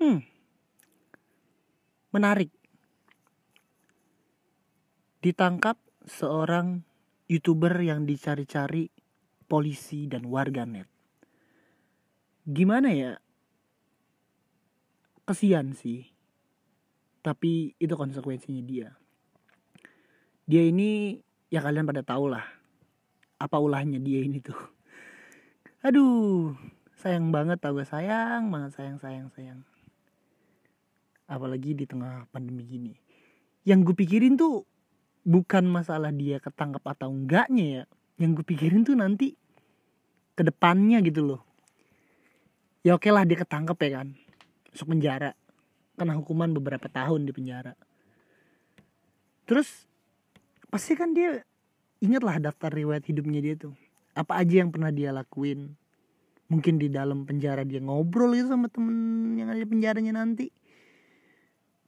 Hmm. Menarik. Ditangkap seorang YouTuber yang dicari-cari polisi dan warganet. Gimana ya? Kesian sih. Tapi itu konsekuensinya dia. Dia ini ya kalian pada tahu lah apa ulahnya dia ini tuh. Aduh, sayang banget tau gue sayang banget sayang sayang sayang. Apalagi di tengah pandemi gini. Yang gue pikirin tuh bukan masalah dia ketangkap atau enggaknya ya. Yang gue pikirin tuh nanti ke depannya gitu loh. Ya oke lah dia ketangkep ya kan. Masuk penjara. Kena hukuman beberapa tahun di penjara. Terus pasti kan dia ingatlah daftar riwayat hidupnya dia tuh. Apa aja yang pernah dia lakuin. Mungkin di dalam penjara dia ngobrol gitu sama temen yang ada penjaranya nanti.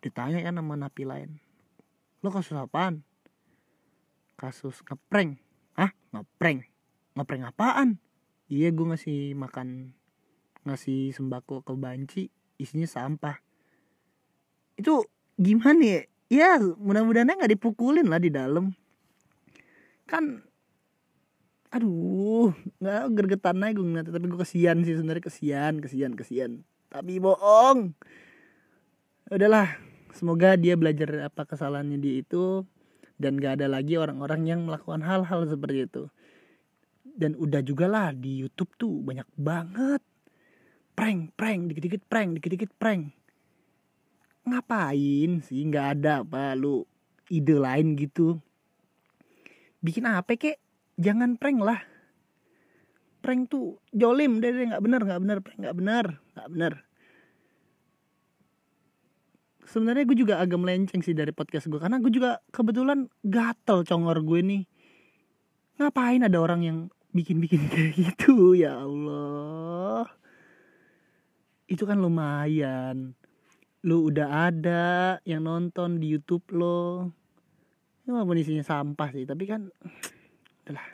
Ditanya kan sama napi lain. Lo kasus apaan? Kasus ngeprank. Hah? Ngeprank? Ngeprank apaan? Iya gue ngasih makan ngasih sembako ke banci isinya sampah itu gimana ya ya mudah-mudahan nggak dipukulin lah di dalam kan aduh nggak gergetan aja gue ngeliat tapi gue kesian sih sebenarnya kesian kesian kesian tapi bohong udahlah semoga dia belajar apa kesalahannya dia itu dan gak ada lagi orang-orang yang melakukan hal-hal seperti itu. Dan udah juga lah di YouTube tuh banyak banget. Prank prank dikit-dikit prank dikit-dikit prank. Ngapain sih? Nggak ada apa lu ide lain gitu. Bikin apa kek? Jangan prank lah. Prank tuh jolim deh. Nggak bener nggak bener prank nggak bener nggak bener sebenarnya gue juga agak melenceng sih dari podcast gue karena gue juga kebetulan gatel congor gue nih ngapain ada orang yang bikin-bikin kayak gitu? Ya Allah. Itu kan lumayan. Lu udah ada yang nonton di YouTube lo. Ini walaupun isinya sampah sih tapi kan adalah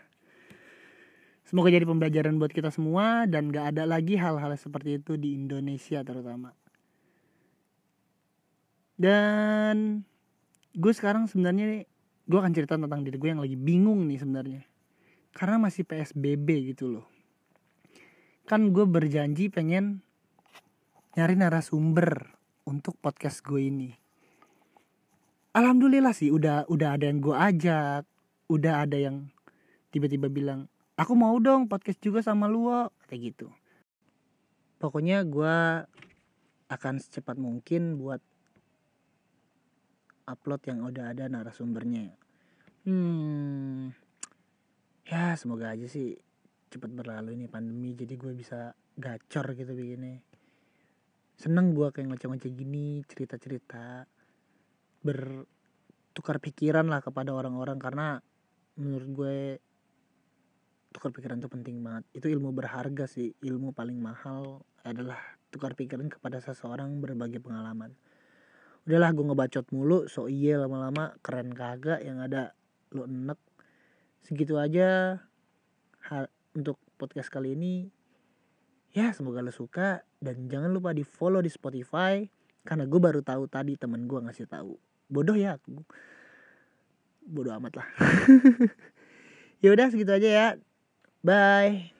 semoga jadi pembelajaran buat kita semua dan gak ada lagi hal-hal seperti itu di Indonesia terutama dan gue sekarang sebenarnya gue akan cerita tentang diri gue yang lagi bingung nih sebenarnya. Karena masih PSBB gitu loh. Kan gue berjanji pengen nyari narasumber untuk podcast gue ini. Alhamdulillah sih udah udah ada yang gue ajak. Udah ada yang tiba-tiba bilang aku mau dong podcast juga sama lu kayak gitu. Pokoknya gue akan secepat mungkin buat upload yang udah ada narasumbernya. Hmm ya semoga aja sih cepat berlalu ini pandemi jadi gue bisa gacor gitu begini seneng gue kayak ngoceh-ngoceh gini cerita-cerita bertukar pikiran lah kepada orang-orang karena menurut gue tukar pikiran itu penting banget. Itu ilmu berharga sih ilmu paling mahal adalah tukar pikiran kepada seseorang berbagi pengalaman udahlah gue ngebacot mulu so iya lama-lama keren kagak yang ada lo enek. Segitu aja hal untuk podcast kali ini. Ya semoga lo suka dan jangan lupa di follow di Spotify karena gue baru tahu tadi temen gue ngasih tahu. Bodoh ya aku bodoh amat lah. Ya udah segitu aja ya. Bye